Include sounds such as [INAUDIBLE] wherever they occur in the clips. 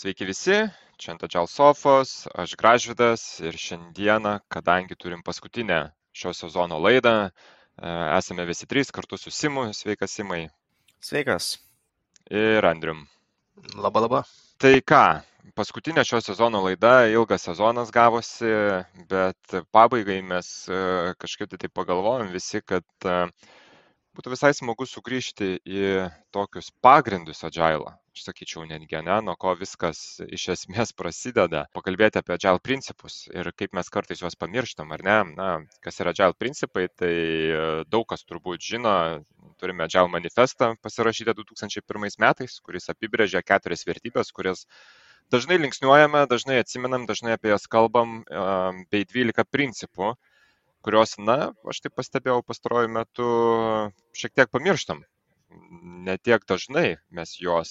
Sveiki visi, čia ant Agile Sofos, aš Gražvidas ir šiandieną, kadangi turim paskutinę šio sezono laidą, e, esame visi trys kartu su Simu, sveikas Simai. Sveikas. Ir Andrium. Labą, labą. Tai ką, paskutinė šio sezono laida, ilgas sezonas gavosi, bet pabaigai mes e, kažkaip tai pagalvojom visi, kad uh, būtų visai smagu sugrįžti į tokius pagrindus agile aš sakyčiau netgi ane nuo ko viskas iš esmės prasideda pakalbėti apie agile principus ir kaip mes kartais juos pamirštam ar ne na kas yra agile principai tai e, daug kas turbūt žino turime agile manifestą pasirašytą du tūkstančiai pirmais metais kuris apibrėžia keturias vertybes kurias dažnai linksniuojame dažnai atsimenam dažnai apie jas kalbam e, bei dvylika principų kurios, na, aš taip pastebėjau pastaruoju metu, šiek tiek pamirštam. Ne tiek dažnai mes juos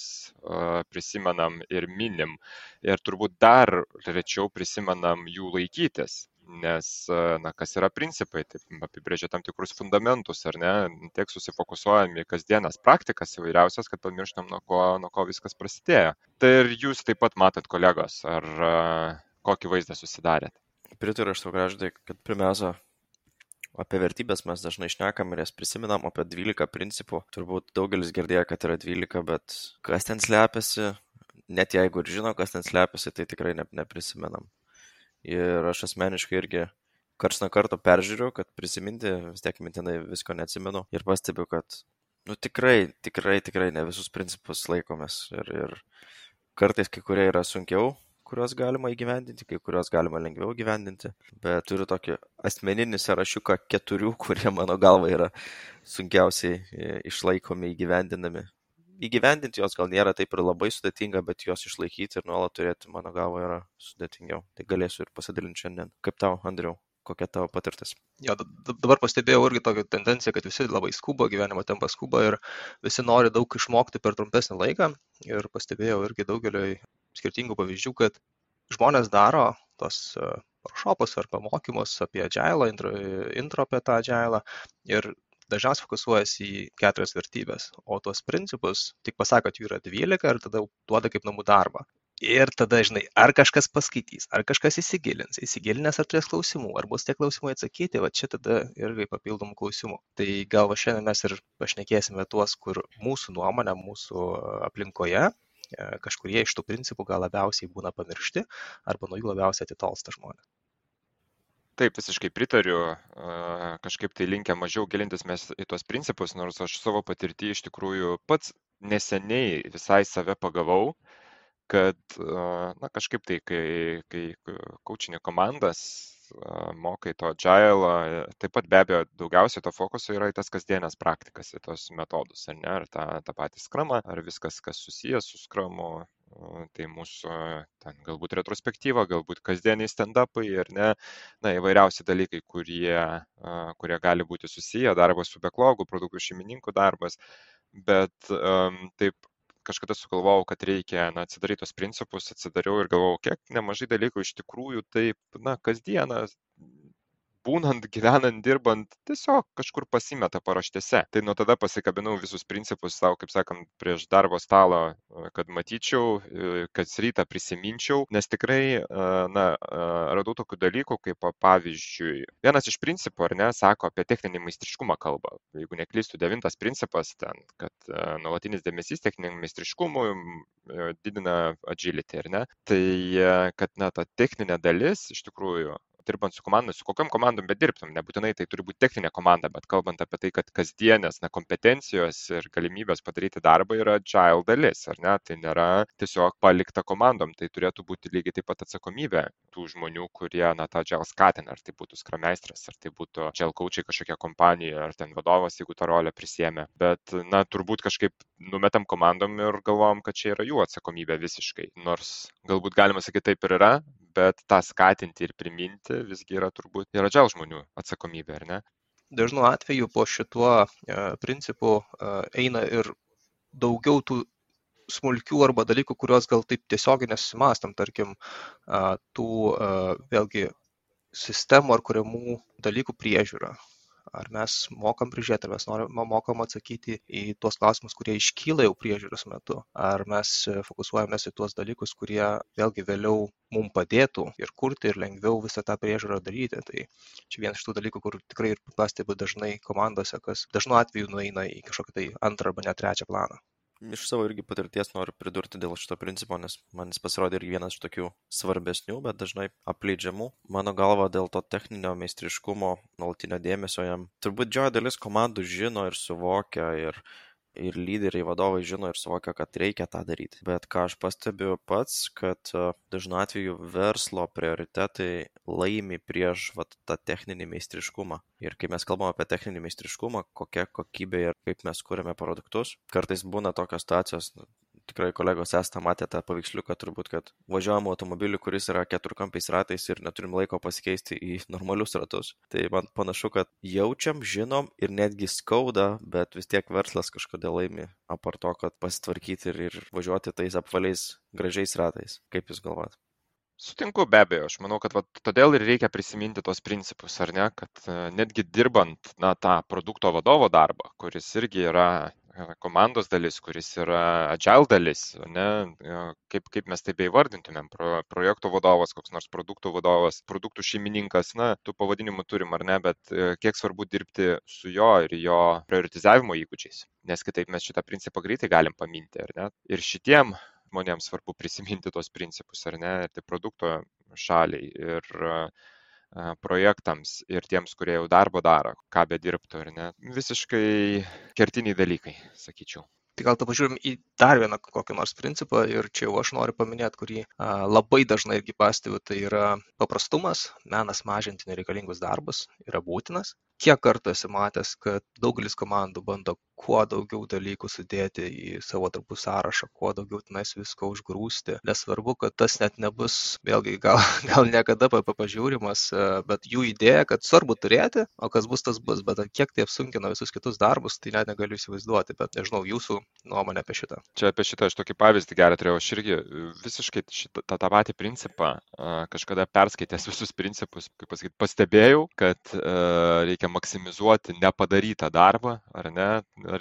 prisimenam ir minim. Ir turbūt dar rečiau prisimenam jų laikytis. Nes, na, kas yra principai, taip apibrėžia tam tikrus fundamentus, ar ne, tiek susifokusuojam į kasdienas praktikas įvairiausias, kad pamirštam, nuo ko, nuo ko viskas prasidėjo. Tai ir jūs taip pat matot, kolegos, ar kokį vaizdą susidarėt? Pritariu aš tau graždai, kad pirmiausia, apie vertybes mes dažnai šnekam ir jas prisimenam, apie 12 principų. Turbūt daugelis girdėjo, kad yra 12, bet kas ten slepiasi, net jeigu ir žino, kas ten slepiasi, tai tikrai ne, neprisimenam. Ir aš asmeniškai irgi karts nuo karto peržiūriu, kad prisiminti, vis tiek mintinai visko neatsimenu ir pastebiu, kad, nu tikrai, tikrai, tikrai ne visus principus laikomės. Ir, ir kartais kai kurie yra sunkiau kuriuos galima įgyvendinti, kai kuriuos galima lengviau įgyvendinti, bet turiu tokį asmeninį sąrašiuką keturių, [LAUGHS] kurie mano galva yra sunkiausiai e, išlaikomi įgyvendinami. Įgyvendinti jos gal nėra taip ir labai sudėtinga, bet jos išlaikyti ir nuolat turėti, mano galva, yra sudėtingiau. Tai galėsiu ir pasidalinti šiandien. Kaip tau, Andriu? kokia tavo patirtis? Jo, dabar pastebėjau irgi tokią tendenciją, kad visi labai skuba, gyvenimo tempas skuba ir visi nori daug išmokti per trumpesnį laiką. Ir pastebėjau irgi daugeliu skirtingų pavyzdžių, kad žmonės daro tos e, workshopus arba mokymus apie agilą, intro, intro apie tą agilą ir dažniausiai fokusuojasi į keturias vertybės, o tuos principus tik pasako, kad jų yra 12 ir tada duoda kaip namų darbą. Ir tada, žinai, ar kažkas paskaitys, ar kažkas įsigilins, įsigilinęs ar turės klausimų, ar bus tie klausimai atsakyti, va čia tada irgi papildomų klausimų. Tai gal šiandien mes ir pašnekėsime tuos, kur mūsų nuomonė, mūsų aplinkoje kažkurie iš tų principų gal labiausiai būna pamiršti arba nuo jų labiausiai atitolsta žmonės. Taip, visiškai pritariu, kažkaip tai linkę mažiau gilintis mes į tuos principus, nors aš savo patirtį iš tikrųjų pats neseniai visai save pagavau, kad, na, kažkaip tai, kai, kai kočinė komandas mokai to agile, taip pat be abejo daugiausiai to fokuso yra į tas kasdienės praktikas, į tos metodus, ar ne, ar tą, tą patį skramą, ar viskas, kas susijęs su skramu, tai mūsų ten galbūt retrospektyva, galbūt kasdieniai stand-upai ir ne, na, įvairiausi dalykai, kurie, kurie gali būti susiję, darbas su backlogu, produktų šeimininkų darbas, bet um, taip kažkada sugalvojau, kad reikia na, atsidaryti tos principus, atsidariau ir galvojau, kiek nemažai dalykų iš tikrųjų taip, na, kasdieną būnant, [LAUGHS] gyvenant, dirbant, tiesiog kažkur pasimeta paraštėse. Tai nuo tada pasikabinau visus principus savo, kaip sakant, prieš darbo stalą, kad matyčiau, kad rytą prisiminčiau, nes tikrai, na, radau tokių dalykų, kaip pavyzdžiui, vienas iš principų, ar ne, sako apie techninį meistriškumą kalbą. Jeigu neklystu, devintas principas ten, kad nuolatinis dėmesys techniniam meistriškumui didina agility, ar ne? Tai, kad, na, ta techninė dalis iš tikrųjų dirbant su komandom, su kokiam komandom bedirbtum, nebūtinai tai turi būti techninė komanda, bet kalbant apie tai, kad kasdienės na, kompetencijos ir galimybės padaryti darbą yra agile dalis, ar ne, tai nėra tiesiog palikta komandom, tai turėtų būti lygiai taip pat atsakomybė tų žmonių, kurie na, tą agile skatina, ar tai būtų skrameistras, ar tai būtų agile coachai kažkokia kompanija, ar ten vadovas, jeigu tą rolę prisėmė, bet na, turbūt kažkaip numetam komandom ir galvom, kad čia yra jų atsakomybė visiškai, nors galbūt galima sakyti taip ir yra, bet tą skatinti ir priminti visgi yra turbūt ir adžial žmonių atsakomybė, ar ne? Dažnu atveju po šituo e, principu e, eina ir daugiau tų smulkių arba dalykų, kuriuos gal taip tiesiog nesusimastam, tarkim, tų vėlgi sistemų ar kuriamų dalykų priežiūra, ar mes mokam prižiūrėti, ar mes norim, mokam atsakyti į tuos klausimus, kurie iškyla jau priežiūros metu, ar mes fokusuojamės į tuos dalykus, kurie vėlgi vėliau mums padėtų ir kurti, ir lengviau visą tą priežiūrą daryti. Tai čia vienas iš tų dalykų, kur tikrai ir pastebiu dažnai komandose, kas dažnu atveju nueina į kažkokį tai antrą arba net trečią planą iš savo irgi patirties noriu pridurti dėl šito principo, nes man jis pasirodė irgi vienas iš tokių svarbesnių, bet dažnai apleidžiamų. Mano galva dėl to techninio meistriškumo, nuolatinio dėmesio jam. Turbūt didžioji dalis komandų žino ir suvokia ir ir lyderiai vadovai žino ir suvokia kad reikia tą daryti. Bet ką aš pastebiu pats kad e, dažnu atveju verslo prioritetai laimi prieš vat tą techninį meistriškumą. Ir kai mes kalbam apie techninį meistriškumą kokia kokybė ir kaip mes kuriame produktus kartais būna tokios situacijos tikrai kolegos esate matę tą paveiksliuką turbūt, kad važiuojam automobiliu, kuris yra keturkampiais ratais ir neturim laiko pasikeisti į normalius ratus. Tai man panašu, kad jaučiam, žinom ir netgi skauda, bet vis tiek verslas kažkodėl laimi, apar to, kad pasitvarkyti ir, ir važiuoti tais apvaliais gražiais ratais. Kaip Jūs galvojat? Sutinku be abejo, aš manau, kad va, todėl ir reikia prisiminti tos principus, ar ne, kad e, netgi dirbant na, tą produkto vadovo darbą, kuris irgi yra komandos dalis, kuris yra agile dalis, ne, kaip, kaip mes tai beivardintumėm, pro, projekto vadovas, koks nors produktų vadovas, produktų šeimininkas, na, tų pavadinimų turim ar ne, bet e, kiek svarbu dirbti su jo ir jo prioritizavimo įgūdžiais, nes kitaip mes šitą principą greitai galim paminti, ar ne. Ir šitiem žmonėms svarbu prisiminti tos principus, ar ne, ir tai produkto šaliai. Ir projektams ir tiems, kurie jau darbo daro, ką be dirbtų ir ne. Visiškai kertiniai dalykai, sakyčiau. Tai gal pažiūrim į dar vieną kokį nors principą ir čia jau aš noriu paminėti, kurį a, labai dažnai irgi pastebiu, tai yra paprastumas, menas mažinti nereikalingus darbus yra būtinas. Kiek kartų esi matęs, kad daugelis komandų bando kuo daugiau dalykų sudėti į savo darbų sąrašą, kuo daugiau tenais visko užgrūsti. Nesvarbu, kad tas net nebus, vėlgi, gal, [LAUGHS] gal niekada pažiūrimas, e, bet jų idėja, kad svarbu turėti, o kas bus, tas bus. Bet kiek tai apsunkina visus kitus darbus, tai net negaliu įsivaizduoti. Bet nežinau, jūsų nuomonė apie šitą. Čia apie šitą aš tokį pavyzdį gerą turėjau. Aš irgi visiškai šitą, tą, tą patį principą kažkada perskaitęs [LAUGHS] visus principus, kaip pasakyti, pastebėjau, kad uh, reikia maksimizuoti nepadarytą darbą, ar ne,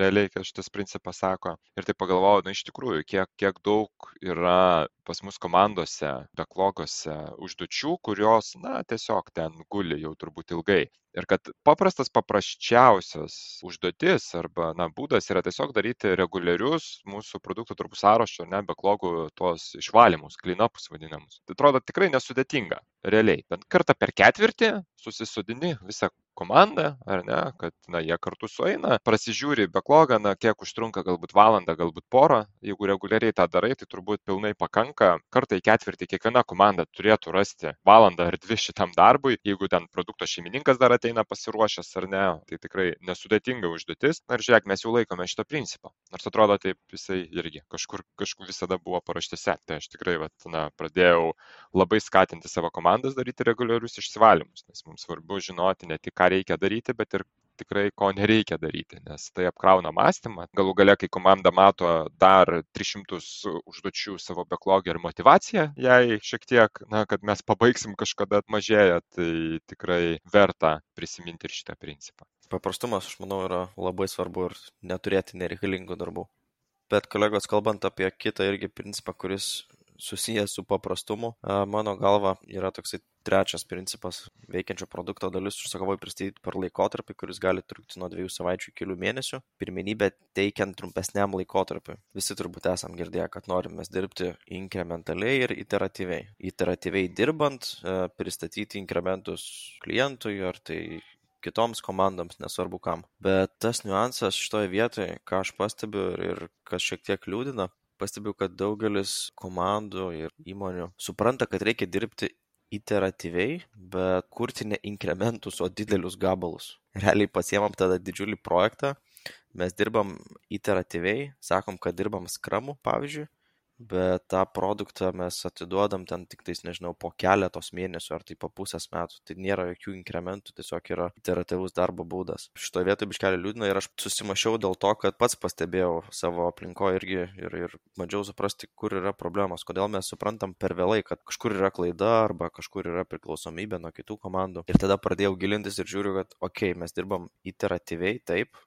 realiai, šitas principas sako. Ir tai pagalvojau, na iš tikrųjų, kiek, kiek daug yra pas mus komandose, backloguose užduočių, kurios, na, tiesiog ten guli jau turbūt ilgai. Ir kad paprastas paprasčiausias užduotis arba na būdas yra tiesiog daryti reguliarius mūsų produktų darbų sąrašo ar ne beklogų tuos išvalymus klinapus vadinamus. Tai atrodo tikrai nesudėtinga realiai. Bent kartą per ketvirtį susisodini visą komandą, ar ne, kad na, jie kartu sueina, prasižiūri beklogą, na, kiek užtrunka galbūt valandą, galbūt porą, jeigu reguliariai tą darai, tai turbūt pilnai pakanka, kartą į ketvirtį kiekviena komanda turėtų rasti valandą ar dvi šitam darbui, jeigu ten produkto šeimininkas dar ateina pasiruošęs ar ne, tai tikrai nesudėtinga užduotis. Na ir žiūrėk, mes jau laikome šito principo. Nors atrodo, taip jisai irgi kažkur, kažkur visada buvo paraštėse. Tai aš tikrai, vat, na, pradėjau labai skatinti savo komandas daryti reguliarius išsivalymus, nes mums svarbu žinoti ne tik, ką reikia daryti, bet ir tikrai ko nereikia daryti, nes tai apkrauna mąstymą. Galų gale, kai komanda mato dar 300 užduočių savo backlogį ir motivaciją, jei šiek tiek, na, kad mes pabaigsim kažkada mažėja, tai tikrai verta prisiminti ir šitą principą. Paprastumas, aš manau, yra labai svarbu ir neturėti nereikalingų darbų. Bet kolegos, kalbant apie kitą irgi principą, kuris susijęs su paprastumu, mano galva yra toksai trečias principas veikiančio produkto dalis užsakovui pristatyti per laikotarpį, kuris gali trukti nuo dviejų savaičių iki kelių mėnesių, pirmenybę teikiant trumpesniam laikotarpiui. Visi turbūt esam girdėję, kad norime dirbti inkrementaliai ir iteratyviai. Iteratyviai dirbant, pristatyti inkrementus klientui ar tai kitoms komandoms, nesvarbu kam. Bet tas niuansas šitoje vietoje, ką aš pastebiu ir kas šiek tiek liūdina, pastebiu, kad daugelis komandų ir įmonių supranta, kad reikia dirbti iteratyviai, bet kurti ne inkrementus, o didelius gabalus. Realiai pasiemam tada didžiulį projektą, mes dirbam iteratyviai, sakom, kad dirbam skramu, pavyzdžiui, bet tą produktą mes atiduodam ten tiktais, nežinau, po keletos mėnesių ar tai po pusės metų. Tai nėra jokių inkrementų, tiesiog yra iteratyvus darbo būdas. Šitoje vietoje biškelį liūdna ir aš susimašiau dėl to, kad pats pastebėjau savo aplinkoje irgi ir, ir bandžiau suprasti, kur yra problemos, kodėl mes suprantam per vėlai, kad kažkur yra klaida arba kažkur yra priklausomybė nuo kitų komandų. Ir tada pradėjau gilintis ir žiūriu, kad, okei, okay, mes dirbam iteratyviai, taip,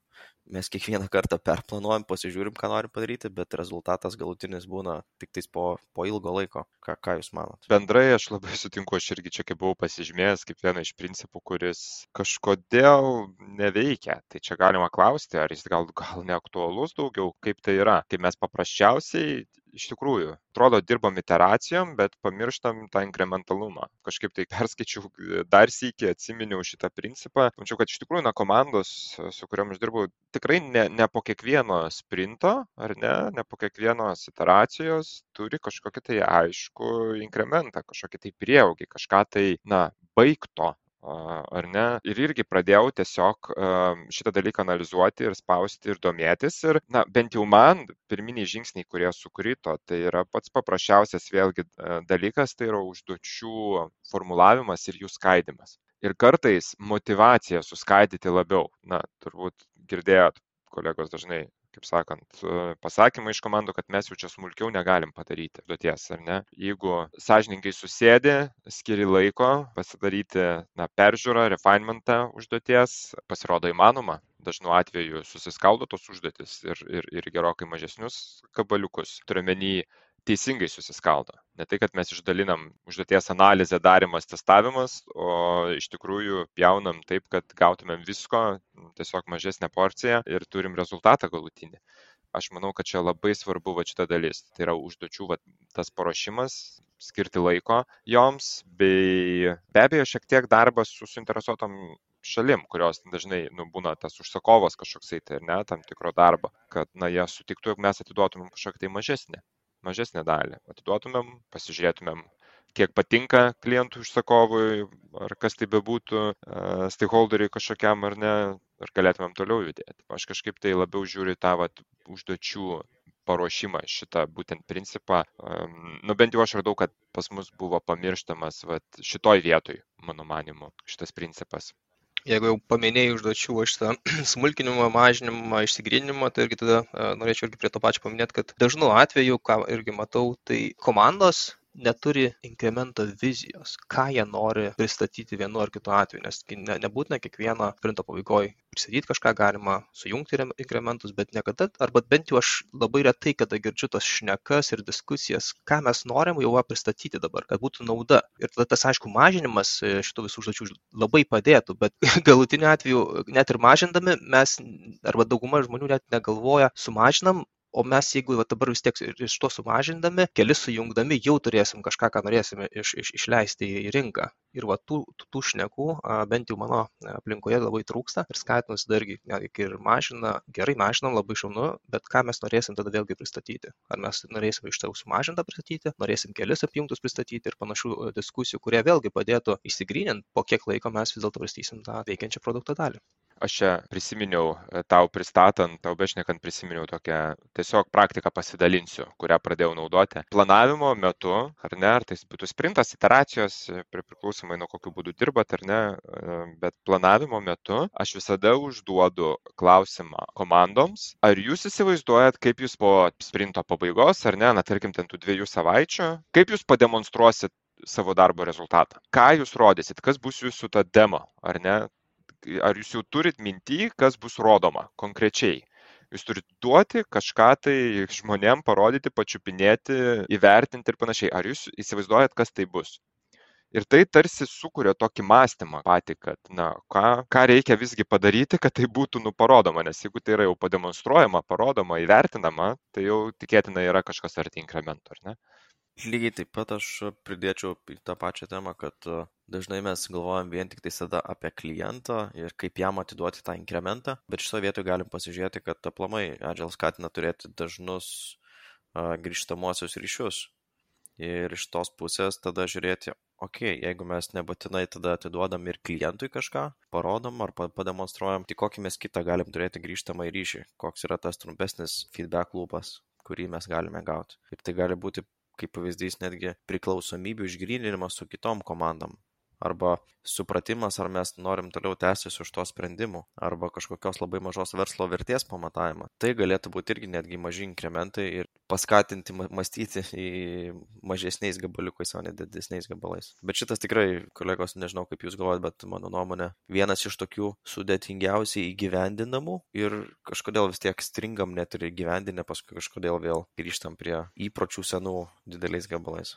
mes kiekvieną kartą perplanuojam, pasižiūrim, ką norim padaryti, bet rezultatas galutinis būna tik tais po, po ilgo laiko. Ką, ką Jūs manot? Bendrai aš labai sutinku, aš irgi čia kaip buvau pasižymėjęs kaip vieną iš principų, kuris kažkodėl neveikia. Tai čia galima klausti, ar jis gal, gal neaktualus daugiau, kaip tai yra. Kai mes paprasčiausiai iš tikrųjų atrodo dirbam iteracijom bet pamirštam tą inkrementalumą. Kažkaip tai perskaičiau dar sykį atsiminiau šitą principą. Mačiau kad iš tikrųjų na komandos su kuriom aš dirbu tikrai ne ne po kiekvieno sprinto ar ne ne po kiekvienos iteracijos turi kažkokį tai aiškų inkrementą kažkokį tai prieaugį kažką tai na baigto ar ne? Ir irgi pradėjau tiesiog šitą dalyką analizuoti ir spausti ir domėtis. Ir na bent jau man pirminiai žingsniai kurie sukrito tai yra pats paprasčiausias vėlgi dalykas tai yra užduočių formulavimas ir jų skaidymas. Ir kartais motyvacija suskaidyti labiau. Na turbūt girdėjot kolegos dažnai kaip sakant pasakymą iš komandų kad mes jau čia smulkiau negalim padaryti užduoties ar ne? Jeigu sąžiningai susėdi skiri laiko pasidaryti na peržiūrą refainmentą užduoties pasirodo įmanoma. Dažnu atveju susiskaldo tos užduotys ir ir ir gerokai mažesnius gabaliukus. Turiu omeny teisingai susiskaldo. Ne tai kad mes išdalinam užduoties analizė darymas testavimas o iš tikrųjų pjaunam taip kad gautumėm visko tiesiog mažesnę porciją ir turim rezultatą galutinį. Aš manau kad čia labai svarbu vat šita dalis. Tai yra užduočių vat tas paruošimas skirti laiko joms bei be abejo šiek tiek darbas su suinteresuotom šalim kurios dažnai nu būna tas užsakovas kažkoksai tai ne tam tikro darbo kad na jie sutiktų jog mes atiduotumėm kažkokį tai mažesnį mažesnę dalį. Atiduotumėm pasižiūrėtumėm kiek patinka klientui užsakovui ar kas tai bebūtų stakeholderiui kažkokiam ar ne ir galėtumėm toliau judėti. Aš kažkaip tai labiau žiūriu tą vat užduočių paruošimą šitą būtent principą. Nu bent jau aš radau kad pas mus buvo pamirštamas vat šitoj vietoj mano manymu šitas principas jeigu jau paminėjai užduočių va šitą [CLEARS THROAT] smulkinimą mažinimą išsigryninimą tai irgi tada norėčiau irgi prie to pačio paminėt kad dažnu atveju ką irgi matau tai komandos neturi inkremento vizijos ką jie nori pristatyti vienu ar kitu atveju nes ne nebūtina kiekvieną sprinto pabaigoj pristatyt kažką galima sujungti inkrementus bet niekada arba bent jau aš labai retai kada girdžiu tas šnekas ir diskusijas ką mes norim jau va pristatyti dabar kad būtų nauda. Ir tada tas aišku mažinimas šitų visų užduočių labai padėtų bet [LAUGHS] galutiniu atveju net ir mažindami mes arba dauguma žmonių net negalvoja sumažinam o mes jeigu va dabar vis tiek iš to sumažindami kelis sujungdami jau turėsim kažką ką norėsime iš iš išleisti į rinką. Ir va tų tų šnekų bent jau mano aplinkoje labai trūksta ir skatinu visada irgi netgi ir mažina gerai mažinam labai šaunu bet ką mes norėsim tada vėlgi pristatyti? Ar mes norėsim iš tiesų sumažintą pristatyti norėsim kelis apjungtus pristatyti ir panašių diskusijų kurie vėlgi padėtų išsigrynint po kiek laiko mes vis dėlto pristatysim tą veikiančią produkto dalį aš čia prisiminiau e, tau pristatant, tau bešnekant prisiminiau tokią tiesiog praktiką pasidalinsiu, kurią pradėjau naudoti. Planavimo metu, ar ne, ar tai būtų sprintas, iteracijos, e, priklausomai nuo kokiu būdu dirbat, ar ne, e, bet planavimo metu aš visada užduodu klausimą komandoms, ar jūs įsivaizduojat, kaip jūs po sprinto pabaigos, ar ne, na tarkim, ten tų dviejų savaičių, kaip jūs pademonstruosit savo darbo rezultatą. Ką jūs rodysit, kas bus jūsų ta demo, ar ne? Ar jūs jau turit minty, kas bus rodoma konkrečiai? Jūs turit duoti kažką tai žmonėm parodyti, pačiupinėti, įvertinti ir panašiai. Ar jūs įsivaizduojat, kas tai bus? Ir tai tarsi sukuria tokį mąstymą patį, kad, na, ką, ką reikia visgi padaryti, kad tai būtų nuparodoma, nes jeigu tai yra jau pademonstruojama, parodoma, įvertinama, tai jau tikėtina yra kažkas arti inkremento, ar ne? lygiai taip pat aš pridėčiau į tą pačią temą kad dažnai mes galvojam vien tiktais tada apie klientą ir kaip jam atiduoti tą inkrementą bet šitoj vietoj galim pasižiūrėti kad aplamai agile skatina turėti dažnus grįžtamuosius ryšius. Ir iš tos pusės tada žiūrėti okei jeigu mes nebūtinai tada atiduodam ir klientui kažką parodom ar pademonstruojam tai kokį mes kitą galim turėti grįžtamąjį ryšį? Koks yra tas trumpesnis feedback lūpas kurį mes galime gauti. Ir tai gali būti kaip pavyzdys netgi priklausomybių išgryninimas su kitom komandom arba supratimas, ar mes norim toliau tęsti su šito sprendimu, arba kažkokios labai mažos verslo vertės pamatavimą. Tai galėtų būti irgi netgi maži inkrementai ir paskatinti mąstyti į mažesniais gabaliukais, o ne didesniais gabalais. Bet šitas tikrai, kolegos, nežinau kaip jūs galvojat, bet mano nuomonė, vienas iš tokių sudėtingiausiai įgyvendinamų ir kažkodėl vis tiek stringam net ir įgyvendinę, paskui kažkodėl vėl grįžtam prie įpročių senų dideliais gabalais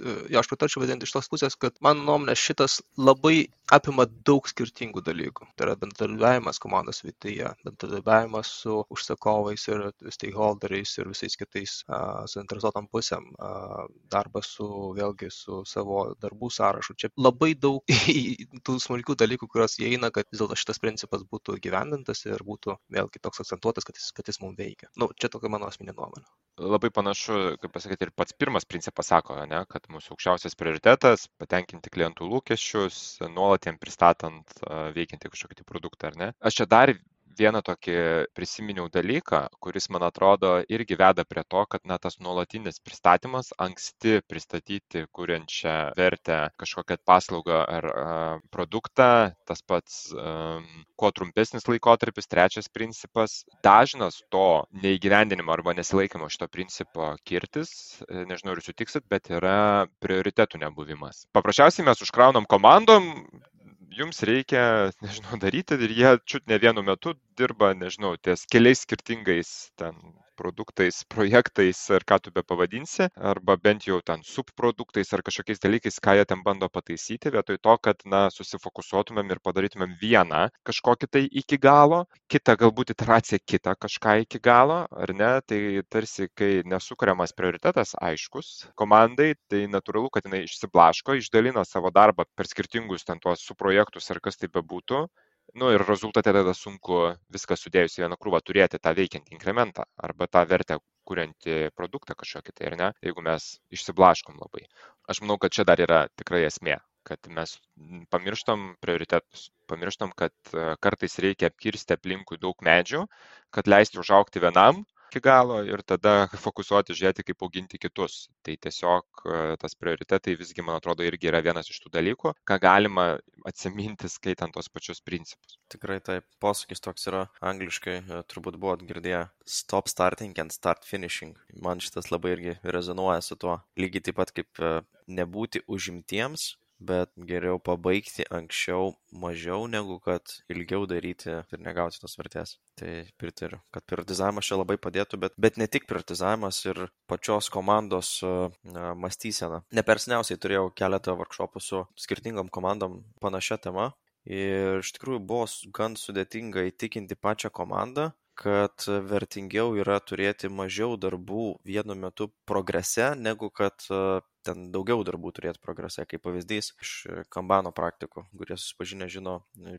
jo, aš pritarčiau vadinti iš tos pusės, kad mano nuomonė šitas labai apima daug skirtingų dalykų. Tai yra bendradarbiavimas komandos viduje, bendradarbiavimas su užsakovais ir stakeholderiais ir visais kitais uh, suinteresuotam pusėm, uh, darbas su, vėlgi, su savo darbų sąrašu. Čia labai daug [LAUGHS] tų smulkių dalykų, kurios įeina, kad vis dėlto šitas principas būtų gyvendintas ir būtų vėlgi toks akcentuotas, kad jis, kad jis mums veikia. Na, nu, čia tokia mano asmeninė nuomonė. Labai panašu, kaip pasakyti, ir pats pirmas principas sako, ne, kad mūsų aukščiausias prioritetas - patenkinti klientų lūkesčius, nuolat jiem pristatant veikiantį kažkokį tai produktą, ar ne. Aš čia dar vieną tokį prisiminiau dalyką, kuris, man atrodo, irgi veda prie to, kad na, tas nuolatinis pristatymas, anksti pristatyti kuriančią vertę kažkokią paslaugą ar a, produktą, tas pats, a, kuo trumpesnis laikotarpis, trečias principas, dažnas to neįgyvendinimo arba nesilaikymo šito principo kirtis, e, nežinau, ar sutiksit, bet yra prioritetų nebuvimas. Paprasčiausiai mes užkraunam komandom jums reikia, [LAUGHS] nežinau, daryti ir jie čiut ne vienu metu dirba, nežinau, ties keliais skirtingais ten produktais, [LAUGHS] projektais ar ką tu be pavadinsi, arba bent jau ten subproduktais ar kažkokiais dalykais, ką jie ten bando pataisyti, vietoj to, kad, na, susifokusuotumėm ir padarytumėm vieną kažkokį tai iki galo, kitą galbūt iteraciją kitą kažką iki galo, ar ne, tai tarsi, kai nesukuriamas prioritetas aiškus komandai, tai natūralu, kad jinai išsiblaško, išdalina savo darbą per skirtingus ten tuos subprojektus ar kas tai bebūtų nu ir rezultate tada sunku viską sudėjus į vieną krūvą turėti tą veikiantį inkrementą arba tą vertę kuriantį produktą kažkokį tai, ar ne, jeigu mes išsiblaškom labai. Aš manau, kad čia dar yra tikrai esmė, kad mes pamirštam prioritetus, pamirštam, kad e, kartais reikia apkirsti aplinkui daug medžių, kad leisti užaukti vienam, iki galo ir tada fokusuoti žiūrėti, kaip auginti kitus. Tai tiesiog e, tas prioritetai visgi, man atrodo, irgi yra vienas iš tų dalykų, ką galima atsiminti skaitant tos pačius principus. Tikrai taip, posakis toks yra angliškai, e, turbūt buvot girdėję stop starting and start finishing. Man šitas labai irgi rezonuoja su tuo. Lygiai taip pat kaip e, nebūti užimtiems, bet geriau pabaigti anksčiau mažiau negu kad ilgiau daryti ir negauti tos vertės. Tai pritariu, kad prioritizavimas čia labai padėtų, bet, bet ne tik prioritizavimas ir pačios komandos na, mąstysena. Nepersniausiai turėjau keletą workshopų su skirtingom komandom panašia tema. Ir iš tikrųjų buvo gan sudėtinga įtikinti pačią komandą, kad vertingiau yra turėti mažiau darbų vienu metu progrese, negu kad ten daugiau darbų turėti progrese. Kaip pavyzdys iš Kambano praktikų, kurie susipažinę žino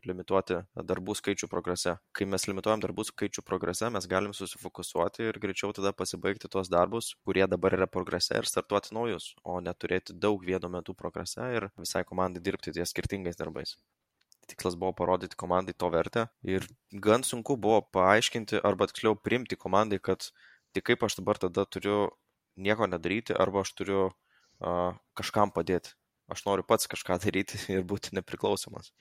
limituoti darbų skaičių progrese. Kai mes limituojam darbų skaičių progrese, mes galim susifokusuoti ir greičiau tada pasibaigti tuos darbus, kurie dabar yra progrese ir startuoti naujus, o neturėti daug vienu metu progrese ir visai komandai dirbti ties skirtingais darbais. Tikslas buvo parodyti komandai to vertę ir gan sunku buvo paaiškinti arba tiksliau primti komandai, kad tik kaip aš dabar tada turiu nieko nedaryti arba aš turiu kažkam padėti. Aš noriu pats kažką daryti [LAUGHS] ir būti nepriklausomas.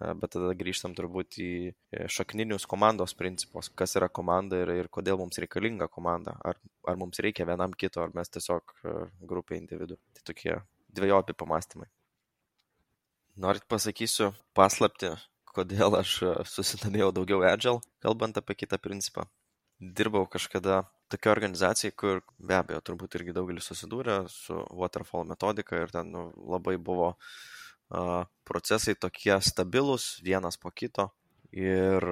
Bet tada grįžtam turbūt į šakninius komandos principus, kas yra komanda ir, ir kodėl mums reikalinga komanda. Ar, ar mums reikia vienam kito, ar mes tiesiog grupė individų. Tai tokie dviejopi pamastymai. Norit pasakysiu paslapti, kodėl aš susidomėjau daugiau Agile, kalbant apie kitą principą. Dirbau kažkada tokia organizacija, kur be abejo turbūt irgi daugelis susidūrė su waterfall metodika ir ten nu, labai buvo uh, procesai tokie stabilus, vienas po kito. Ir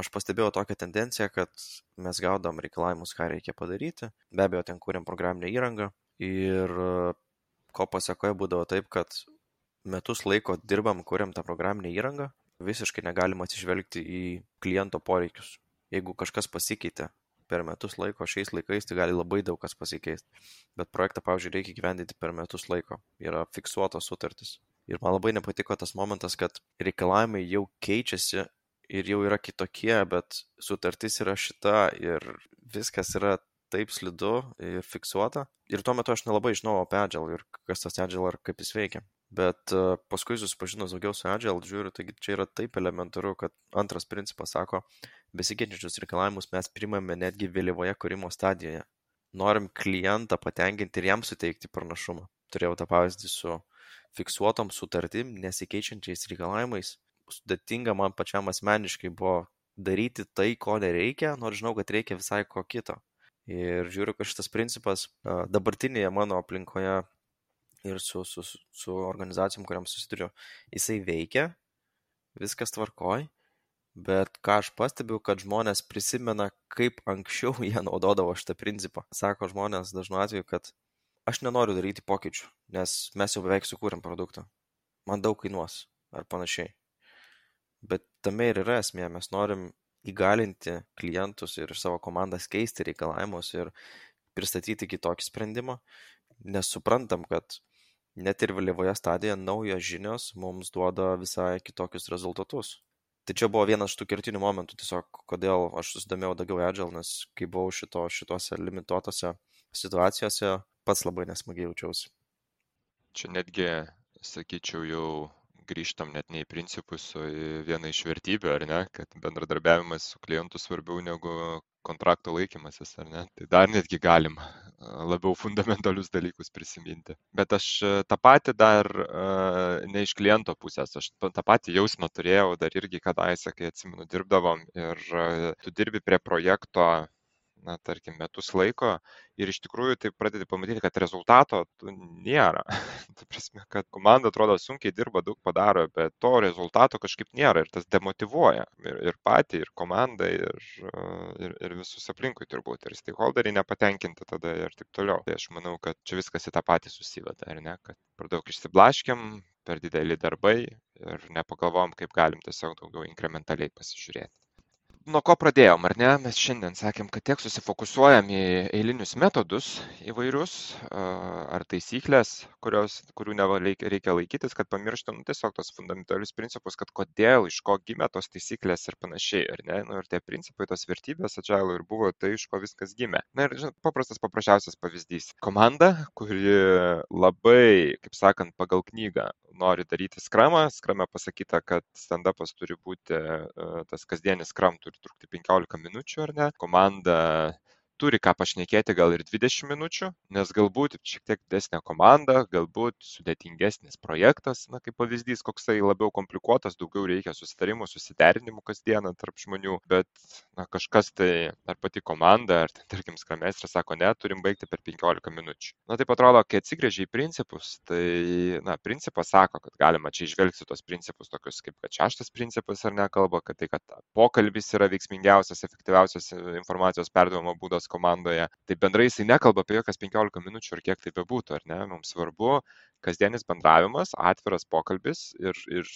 aš pastebėjau tokią tendenciją, kad mes gaudom reikalavimus, ką reikia padaryti. Be abejo, ten kūrėm programinę įrangą. Ir ko pasiekoje būdavo taip, kad metus laiko dirbam, kūrėm tą programinę įrangą, visiškai negalim atsižvelgti į kliento poreikius. Jeigu kažkas pasikeitė per metus laiko šiais laikais tai gali labai daug kas pasikeist. Bet projektą, pavyzdžiui, reikia gyvendyti per metus laiko. Yra fiksuotos sutartys. Ir man labai nepatiko tas momentas, kad reikalavimai jau keičiasi ir jau yra kitokie, bet sutartis yra šita ir viskas yra taip slidu ir fiksuota. Ir tuo metu aš nelabai žinojau apie Agile ir kas tas Agile ir kaip jis veikia. Bet uh, paskui susipažinus daugiau su Agile, žiūriu, taigi čia yra taip elementaru, kad antras principas sako, besikeičiančius reikalavimus mes primame netgi vėlyvoje kūrimo stadijoje. Norim klientą patenkinti ir jam suteikti pranašumą. Turėjau tą pavyzdį su fiksuotom sutartim, nesikeičiančiais reikalavimais. Sudėtinga man pačiam asmeniškai buvo daryti tai, ko nereikia, nors žinau, kad reikia visai ko kito. Ir žiūriu, kad šitas principas dabartinėje mano aplinkoje ir su, su, su organizacijom, kuriam susiduriu, jisai veikia, viskas tvarkoj, bet ką aš pastebiu, kad žmonės prisimena, kaip anksčiau [LAUGHS] jie naudodavo šitą principą. Sako žmonės dažnu atveju, kad aš nenoriu daryti pokyčių, nes mes jau beveik sukūrėm produktą. Man daug kainuos ar panašiai. Bet tame ir yra esmė, mes norim įgalinti klientus ir savo komandas keisti reikalavimus ir pristatyti kitokį sprendimą, nes suprantam, kad net ir vėlyvoje stadijoje naujos žinios mums duoda visai kitokius rezultatus. Tai čia buvo vienas iš tų kertinių momentų, tiesiog kodėl aš susidomėjau daugiau Agile, nes kai buvau šito, šitose limituotose situacijose, pats labai nesmagiai jaučiausi. Čia netgi, sakyčiau, jau grįžtam net ne į principus, o į vieną iš vertybių, ar ne, kad bendradarbiavimas su klientu svarbiau negu kontrakto laikymasis, ar ne. Tai dar netgi galima labiau fundamentalius dalykus prisiminti. Bet aš tą patį dar ne iš kliento pusės, aš tą patį jausmą turėjau dar irgi kadaise, kai atsimenu, dirbdavom ir tu dirbi prie projekto na, tarkim, metus laiko ir iš tikrųjų tai pradedi pamatyti, kad rezultato nėra. [LAUGHS] tai prasme, kad komanda atrodo sunkiai dirba, daug padaro, bet to rezultato kažkaip nėra ir tas demotivuoja ir, ir patį, ir komandą, ir, ir, ir visus aplinkui turbūt, ir stakeholderiai nepatenkinti tada ir taip toliau. Tai aš manau, kad čia viskas į tą patį susiveda, ar ne, kad per daug išsiblaškiam, per dideli darbai ir nepagalvom, kaip galim tiesiog daugiau inkrementaliai pasižiūrėti nuo ko pradėjom, ar ne? Mes šiandien sakėm, kad tiek susifokusuojam į eilinius metodus įvairius ar taisyklės, kurios, kurių reikia laikytis, kad pamirštum nu, tiesiog tos fundamentalius principus, kad kodėl, iš ko gimė tos taisyklės ir panašiai, ar ne? Nu, ir tie principai, tos vertybės atžalo ir buvo tai, iš ko viskas gimė. Na ir žinot, paprastas, paprasčiausias pavyzdys. Komanda, kuri labai, kaip sakant, pagal knygą nori daryti skramą, skrame pasakyta, kad stand-upas turi būti tas kasdienis skram, turi trukti 15 minučių ar ne. Komanda turi ką pašnekėti gal ir 20 minučių, nes galbūt šiek tiek didesnė komanda, galbūt sudėtingesnis projektas, na kaip pavyzdys, koksai labiau komplikuotas, daugiau reikia susitarimų, susiderinimų kasdieną tarp žmonių, bet na, kažkas tai, ar pati komanda, ar tarkim skramestras sako, ne, turim baigti per 15 minučių. Na taip atrodo, kai atsigrėžia į principus, tai, na, principas sako, kad galima čia išvelgti tos principus, tokius kaip kad šeštas principas ar ne kalba, kad tai, kad pokalbis yra veiksmingiausias, efektyviausias informacijos perdavimo būdas komandoje. Tai bendrai jisai nekalba apie jokias penkiolika minučių ar kiek tai bebūtų ar ne? Mums svarbu kasdienis bendravimas atviras pokalbis ir ir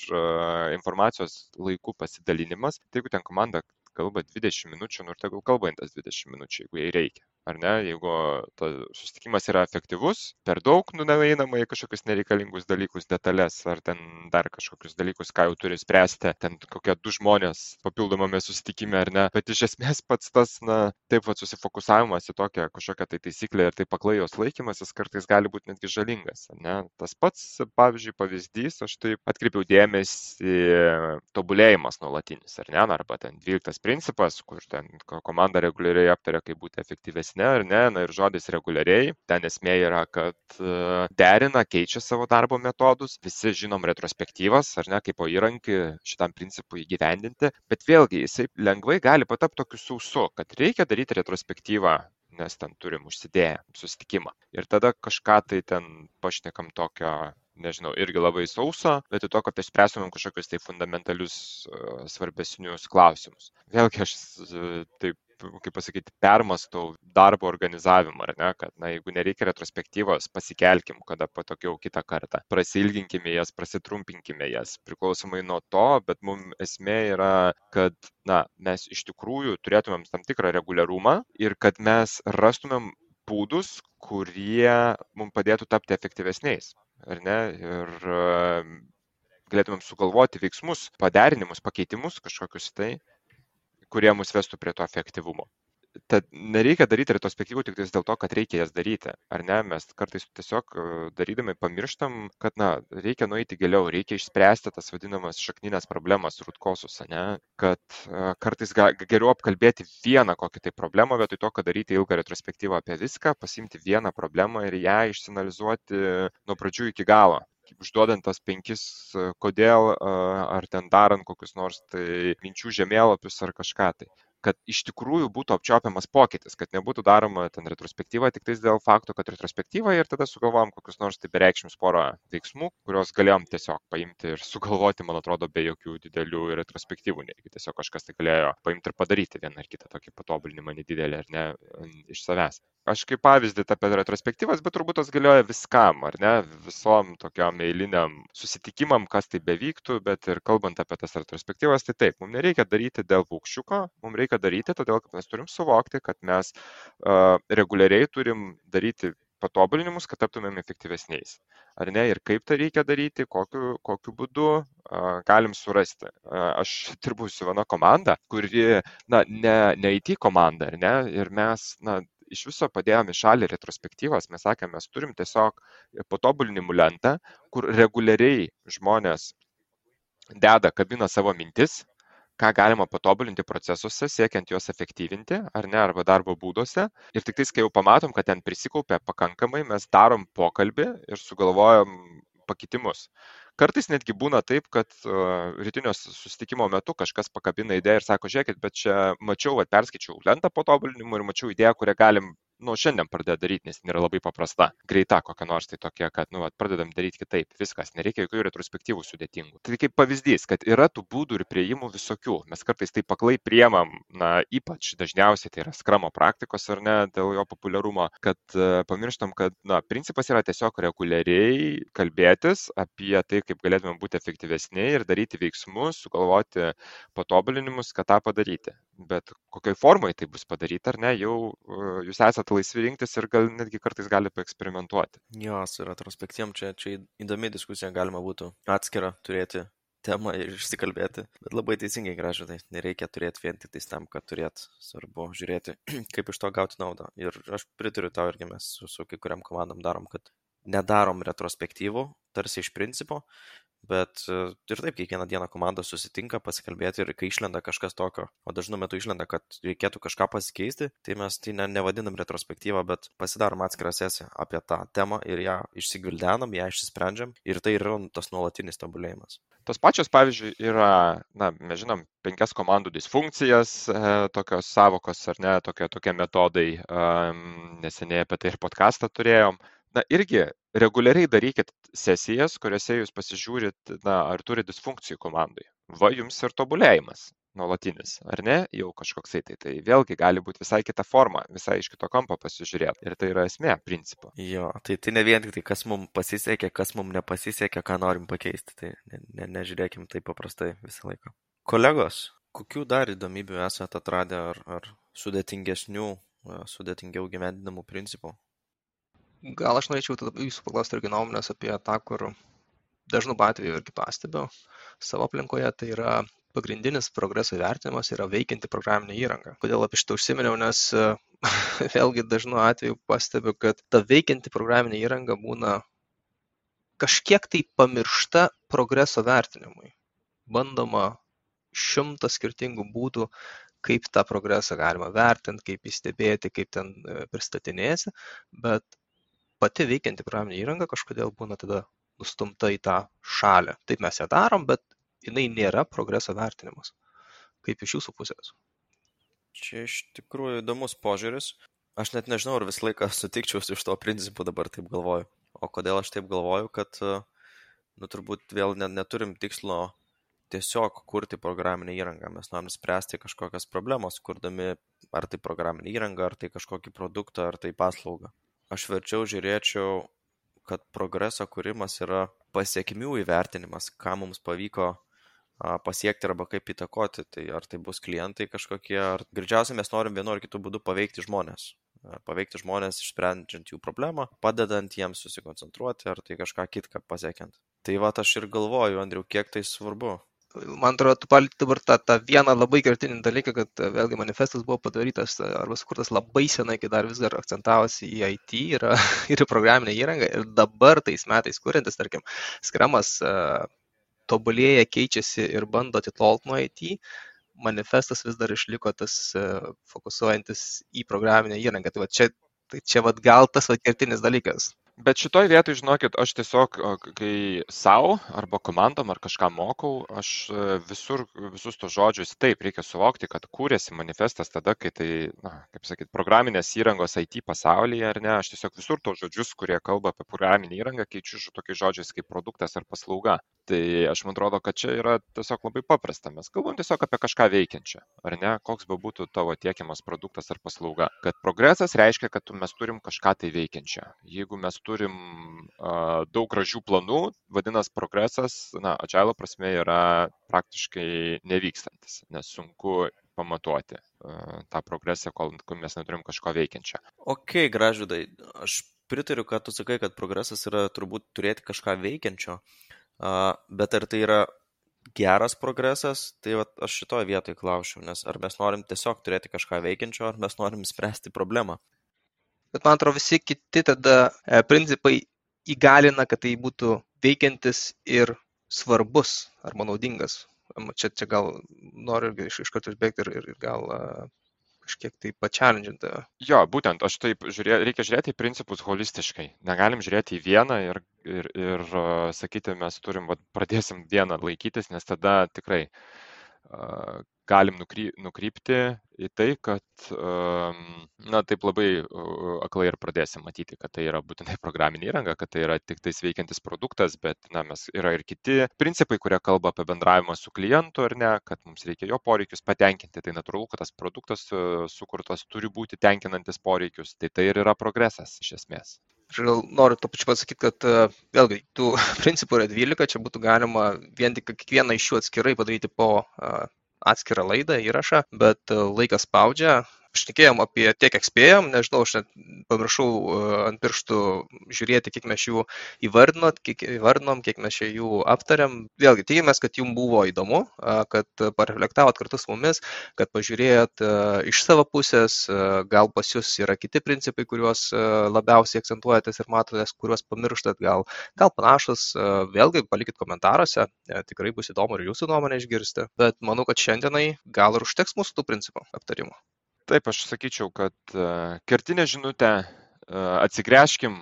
informacijos laiku pasidalinimas. Tai jeigu ten komanda kalba dvidešim minučių nu ir tegul kalba tas dvidešim minučių jeigu jai reikia ar ne jeigu tas susitikimas yra efektyvus per daug nueinama į kažkokius nereikalingus dalykus detales ar ten dar kažkokius dalykus ką jau turi spręsti ten kokie du žmonės papildomame susitikime ar ne. Bet iš esmės pats tas na taip vat susifokusavimas į tokią kažkokią tai taisyklę ir taip aklai jos laikymasis kartais gali būt netgi žalingas ne. Tas pats pavyzdžiui pavyzdys aš taip atkreipiau dėmesį tobulėjimas nuolatinis ar ne arba ten dvyliktas principas kur ten komanda reguliariai aptaria kaip būti efektyvesni ne ar ne na ir žodis reguliariai. Ten esmė yra kad e, derina keičia savo darbo metodus. Visi žinom retrospektyvas ar ne kaipo įrankį šitam principui įgyvendinti. Bet vėlgi jisai lengvai gali patapt tokiu sausu kad reikia daryti retrospektyvą nes ten turim užsidėję susitikimą. Ir tada kažką tai ten pašnekam tokio nežinau, irgi labai sauso, bet to, kad išspręstumėm kažkokius tai fundamentalius uh, svarbesnius klausimus. Vėlgi aš uh, taip kaip pasakyti, permastau darbo organizavimą, ar ne, kad, na, jeigu nereikia retrospektyvos, pasikelkim, kada patogiau kitą kartą, prasilginkime jas, prasitrumpinkime jas, priklausomai nuo to, bet mums esmė yra, kad, na, mes iš tikrųjų turėtumėm tam tikrą reguliarumą ir kad mes rastumėm būdus, kurie mums padėtų tapti efektyvesniais, ar ne, ir galėtumėm sugalvoti veiksmus, paderinimus, pakeitimus kažkokius tai, kurie mus vestų prie to efektyvumo. Tad nereikia daryti retrospektyvų tik dėl to, kad reikia jas daryti. Ar ne? Mes kartais tiesiog e, darydami pamirštam, kad na, reikia nueiti giliau, reikia išspręsti tas vadinamas šakninės problemas, rūtkosus, ne? kad uh, kartais ga, geriau apkalbėti vieną kokią tai problemą, vietoj to, kad daryti ilgą retrospektyvą apie viską, pasimti vieną problemą ir ją išsinalizuoti nuo pradžių iki galo užduodant tas penkis kodėl, ar ten darant kokius nors tai minčių žemėlapius ar kažką tai kad iš tikrųjų būtų apčiopiamas pokytis, kad nebūtų daroma ten retrospektyva tik tais dėl fakto, kad retrospektyva ir tada sugalvojom kokius nors tai bereikšmius porą veiksmų, kuriuos galėjom tiesiog paimti ir sugalvoti, man atrodo, be jokių didelių retrospektyvų, netgi. Tiesiog kažkas tai galėjo paimti ir padaryti vieną ar kitą tokį patobulinimą nedidelį ar ne iš savęs. Aš kaip pavyzdį apie retrospektyvas, bet turbūt tas galioja viskam, ar ne, visom tokiam eiliniam susitikimam, kas tai bevyktų, bet ir kalbant apie tas retrospektyvas, tai taip, mums nereikia daryti dėl paukščiuko, mums reikia daryti todėl, kad mes turim suvokti, kad mes uh, reguliariai turim daryti patobulinimus, kad taptumėm efektyvesniais. Ar ne? Ir kaip tai reikia daryti, kokiu, kokiu būdu uh, galim surasti. Uh, aš dirbu su viena komanda, kuri, na, ne, ne IT komanda, ar ne? Ir mes, na, iš viso padėjom į šalį retrospektyvas, mes sakėme, mes turim tiesiog patobulinimų lentą, kur reguliariai žmonės deda, kabina savo mintis, ką galima patobulinti procesuose, siekiant juos efektyvinti, ar ne, arba darbo būduose. Ir tik tais, kai jau pamatom, kad ten prisikaupė pakankamai, mes darom pokalbį ir sugalvojam pakitimus. Kartais netgi būna taip, kad rytinio susitikimo metu kažkas pakabina idėją ir sako, žiūrėkit, bet čia mačiau, at, perskaičiau lentą patobulinimų ir mačiau idėją, kurią galim nu, šiandien pradėt daryti, nes yra labai paprasta, greita kokia nors tai tokia, kad, nu, vat, pradedam daryti kitaip, viskas, nereikia jokių retrospektyvų sudėtingų. Tai kaip pavyzdys, kad yra tų būdų ir prieimų visokių, mes kartais tai paklai priemam, na, ypač dažniausiai tai yra skramo praktikos ar ne, dėl jo populiarumo, kad uh, pamirštam, kad, na, principas yra tiesiog reguliariai kalbėtis apie tai, kaip galėtume būti efektyvesni ir daryti veiksmus, sugalvoti patobulinimus, kad tą padaryti. Bet kokioj formoje tai bus padaryta ar ne, jau uh, jūs esate laisvi rinktis ir gal netgi kartais gali paeksperimentuoti. Jo, su retrospektyviam čia, čia įdomi diskusija galima būtų atskirą turėti temą ir išsikalbėti. Bet labai teisingai gražu, tai nereikia turėti vien tik tais tam, kad turėt. Svarbu žiūrėti, [CLEARS THROAT] kaip iš to gauti naudą. Ir aš pritariu tau irgi mes su, su kai kuriam komandom darom, kad nedarom retrospektyvų, tarsi iš principo, bet e, ir taip kiekvieną dieną komanda susitinka pasikalbėti ir kai išlenda kažkas tokio, o dažnu metu išlenda, kad reikėtų kažką pasikeisti, tai mes tai ne, nevadinam retrospektyvą, bet pasidarom atskirą sesiją apie tą temą ir ją išsigvildenam, ją išsisprendžiam ir tai yra tas nuolatinis tobulėjimas. Tos pačios, pavyzdžiui, yra, na, mes žinom, penkias komandų disfunkcijas, e, tokios savokos ar ne, tokie, tokie metodai, um, neseniai apie tai ir podcastą turėjom na irgi reguliariai darykit sesijas, kuriuose jūs pasižiūrit, na, ar turi disfunkcijų komandai. Va jums ir tobulėjimas nuolatinis, ar ne, jau kažkoksai tai. Tai vėlgi gali būti visai kita forma, visai iš kito kampo pasižiūrėti. Ir tai yra esmė, principo. Jo, tai tai ne vien tik tai, kas mums pasisekė, kas mums nepasisekė, ką norim pakeisti. Tai ne, ne, nežiūrėkim taip paprastai visą laiką. Kolegos, kokių dar įdomybių esate atradę ar, ar sudėtingesnių, sudėtingiau gyvendinamų principų? Gal aš norėčiau tada jūsų paklausti irgi nuomonės apie tą, kur dažnu atveju irgi pastebiu savo aplinkoje, tai yra pagrindinis progreso vertinimas yra veikianti programinė įranga. Kodėl apie šitą užsiminiau, nes [LAUGHS] vėlgi dažnu atveju pastebiu, kad ta veikianti programinė įranga būna kažkiek tai pamiršta progreso vertinimui. Bandoma šimtą skirtingų būdų, kaip tą progresą galima vertinti, kaip įstebėti, kaip ten e, pristatinėsi, bet pati veikianti programinė įranga kažkodėl būna tada nustumta į tą šalį. Taip mes ją darom, bet jinai nėra progreso vertinimas. Kaip iš jūsų pusės? Čia iš tikrųjų įdomus požiūris. Aš net nežinau, ar visą laiką sutikčiau su iš to principu dabar taip galvoju. O kodėl aš taip galvoju, kad, nu, turbūt vėl net neturim tikslo tiesiog kurti programinę įrangą. Mes norim spręsti kažkokias problemas, kurdami ar tai programinę įrangą, ar tai kažkokį produktą, ar tai paslaugą aš verčiau žiūrėčiau, kad progreso kūrimas yra pasiekmių įvertinimas, ką mums pavyko pasiekti arba kaip įtakoti. Tai ar tai bus klientai kažkokie, ar greičiausiai mes norim vienu ar kitu būdu paveikti žmonės. Paveikti žmonės išsprendžiant jų problemą, padedant jiems susikoncentruoti, ar tai kažką kitką pasiekiant. Tai va aš ir galvoju, Andriu, kiek tai svarbu. Man atrodo, tu palėti dabar tą, tą vieną labai kertinį dalyką, kad e, vėlgi manifestas buvo padarytas e, arba sukurtas labai senai, kai dar vis dar akcentavosi į IT ir, [LAUGHS] ir į programinę įrangą. Ir dabar tais metais kuriantis, tarkim, skramas uh, tobulėja, keičiasi ir bando atitolti nuo IT, manifestas vis dar išliko tas uh, fokusuojantis į programinę įrangą. Tai va čia, tai čia va gal tas va kertinis dalykas bet šitoj vietoj žinokit aš tiesiog kai sau arba komandom ar kažką mokau aš e, visur visus tuos žodžius taip reikia suvokti kad kūrėsi manifestas tada kai tai na kaip sakyt programinės įrangos it pasaulyje ar ne? Aš tiesiog visur tuos žodžius kurie kalba apie programinę įrangą keičiu tokiais žodžiais kaip produktas ar paslauga. Tai aš man atrodo kad čia yra tiesiog labai paprasta. Mes kalbam tiesiog apie kažką veikiančio ar ne? Koks bebūtų tavo tiekiamas produktas ar paslauga. Kad progresas reiškia kad mes turim kažką tai veikiančio jeigu mes turim a, daug gražių planų, vadinasi, progresas, na, agilo prasme yra praktiškai nevykstantis, nes sunku pamatuoti a, tą progresą, kol, mes neturim kažko veikiančio. Ok, gražudai, aš pritariu, kad tu sakai, kad progresas yra turbūt turėti kažką veikiančio, a, bet ar tai yra geras progresas, tai vat, aš šitoje vietoje klausiu, nes ar mes norim tiesiog turėti kažką veikiančio, ar mes norim spręsti problemą bet man atrodo visi kiti tada e, principai įgalina, kad tai būtų veikiantis ir svarbus arba naudingas. Čia, čia gal noriu irgi iš, iš karto išbėgti ir, ir, ir gal uh, kažkiek tai pačialendžinti. Jo, būtent, aš taip žiūrė, reikia žiūrėti į principus holistiškai. Negalim žiūrėti į vieną ir, ir, ir sakyti, mes turim, va, pradėsim vieną laikytis, nes tada tikrai galim nukry, nukrypti į tai, kad, na, taip labai aklai ir pradėsim matyti, kad tai yra būtinai programinė įranga, kad tai yra tik tais veikiantis produktas, bet, na, mes yra ir kiti principai, kurie kalba apie bendravimą su klientu ar ne, kad mums reikia jo poreikius patenkinti, tai natūralu, kad tas produktas sukurtas turi būti tenkinantis poreikius, tai tai ir yra progresas iš esmės. Aš gal noriu to pačiu pasakyti, kad vėlgi tų [LAUGHS] principų yra 12, čia būtų galima vien tik kiekvieną iš jų atskirai padaryti po atskirą laidą, įrašą, bet e, laikas spaudžia. Šnekėjom apie tiek, kiek spėjom, nežinau, aš net pamiršau e, ant pirštų žiūrėti, kiek mes jų įvardinot, kiek įvardinom, kiek mes čia jų aptariam. Vėlgi, tikimės, kad jums buvo įdomu, kad pareflektavot kartu su mumis, kad pažiūrėjot e, iš savo pusės, gal pas jūs yra kiti principai, kuriuos labiausiai akcentuojatės ir matotės, kuriuos pamirštat, gal, gal panašus, vėlgi palikit komentaruose, tikrai bus įdomu ir jūsų nuomonę išgirsti, bet manau, kad šiandienai gal ir užteks mūsų tų principų aptarimo. Taip, aš sakyčiau, kad e, kertinė žinutė e, atsigręžkim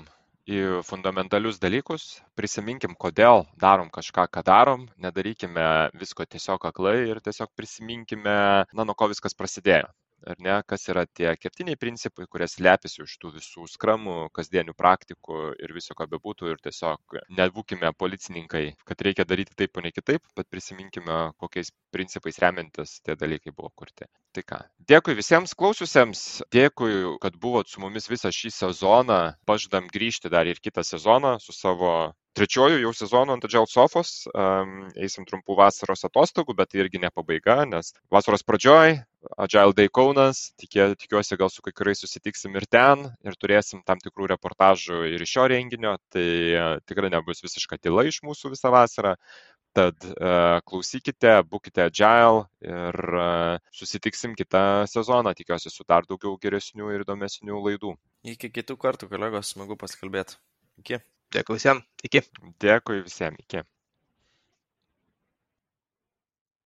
į fundamentalius dalykus, prisiminkim, kodėl darom kažką, ką darom, nedarykime visko tiesiog aklai ir tiesiog prisiminkime, na, nuo ko viskas prasidėjo ar ne, kas yra tie kertiniai principai, kurie slepiasi už tų visų skramų, kasdienių praktikų ir viso ko bebūtų ir tiesiog nebūkime policininkai, kad reikia daryti taip, o ne kitaip, bet prisiminkime, kokiais principais remiantis tie dalykai buvo kurti. Tai ką, dėkui visiems klausiusiems, dėkui, kad buvot su mumis visą šį sezoną, pažadam grįžti dar ir kitą sezoną su savo trečiuoju jau sezonu ant Agile sofos, um, eisim trumpų vasaros atostogų, bet tai irgi ne pabaiga, nes vasaros pradžioj Agile Day Kaunas, tikė, tikiuosi gal su kai kuriais susitiksim ir ten ir turėsim tam tikrų reportažų ir iš šio renginio, tai uh, tikrai nebus visiška tyla iš mūsų visą vasarą. Tad uh, klausykite, būkite agile ir uh, susitiksim kitą sezoną, tikiuosi su dar daugiau geresnių ir įdomesnių laidų. Iki kitų kartų, kolegos, smagu pasikalbėti. Iki. Dėkui visiems. Iki. Dėkui visiems. Iki.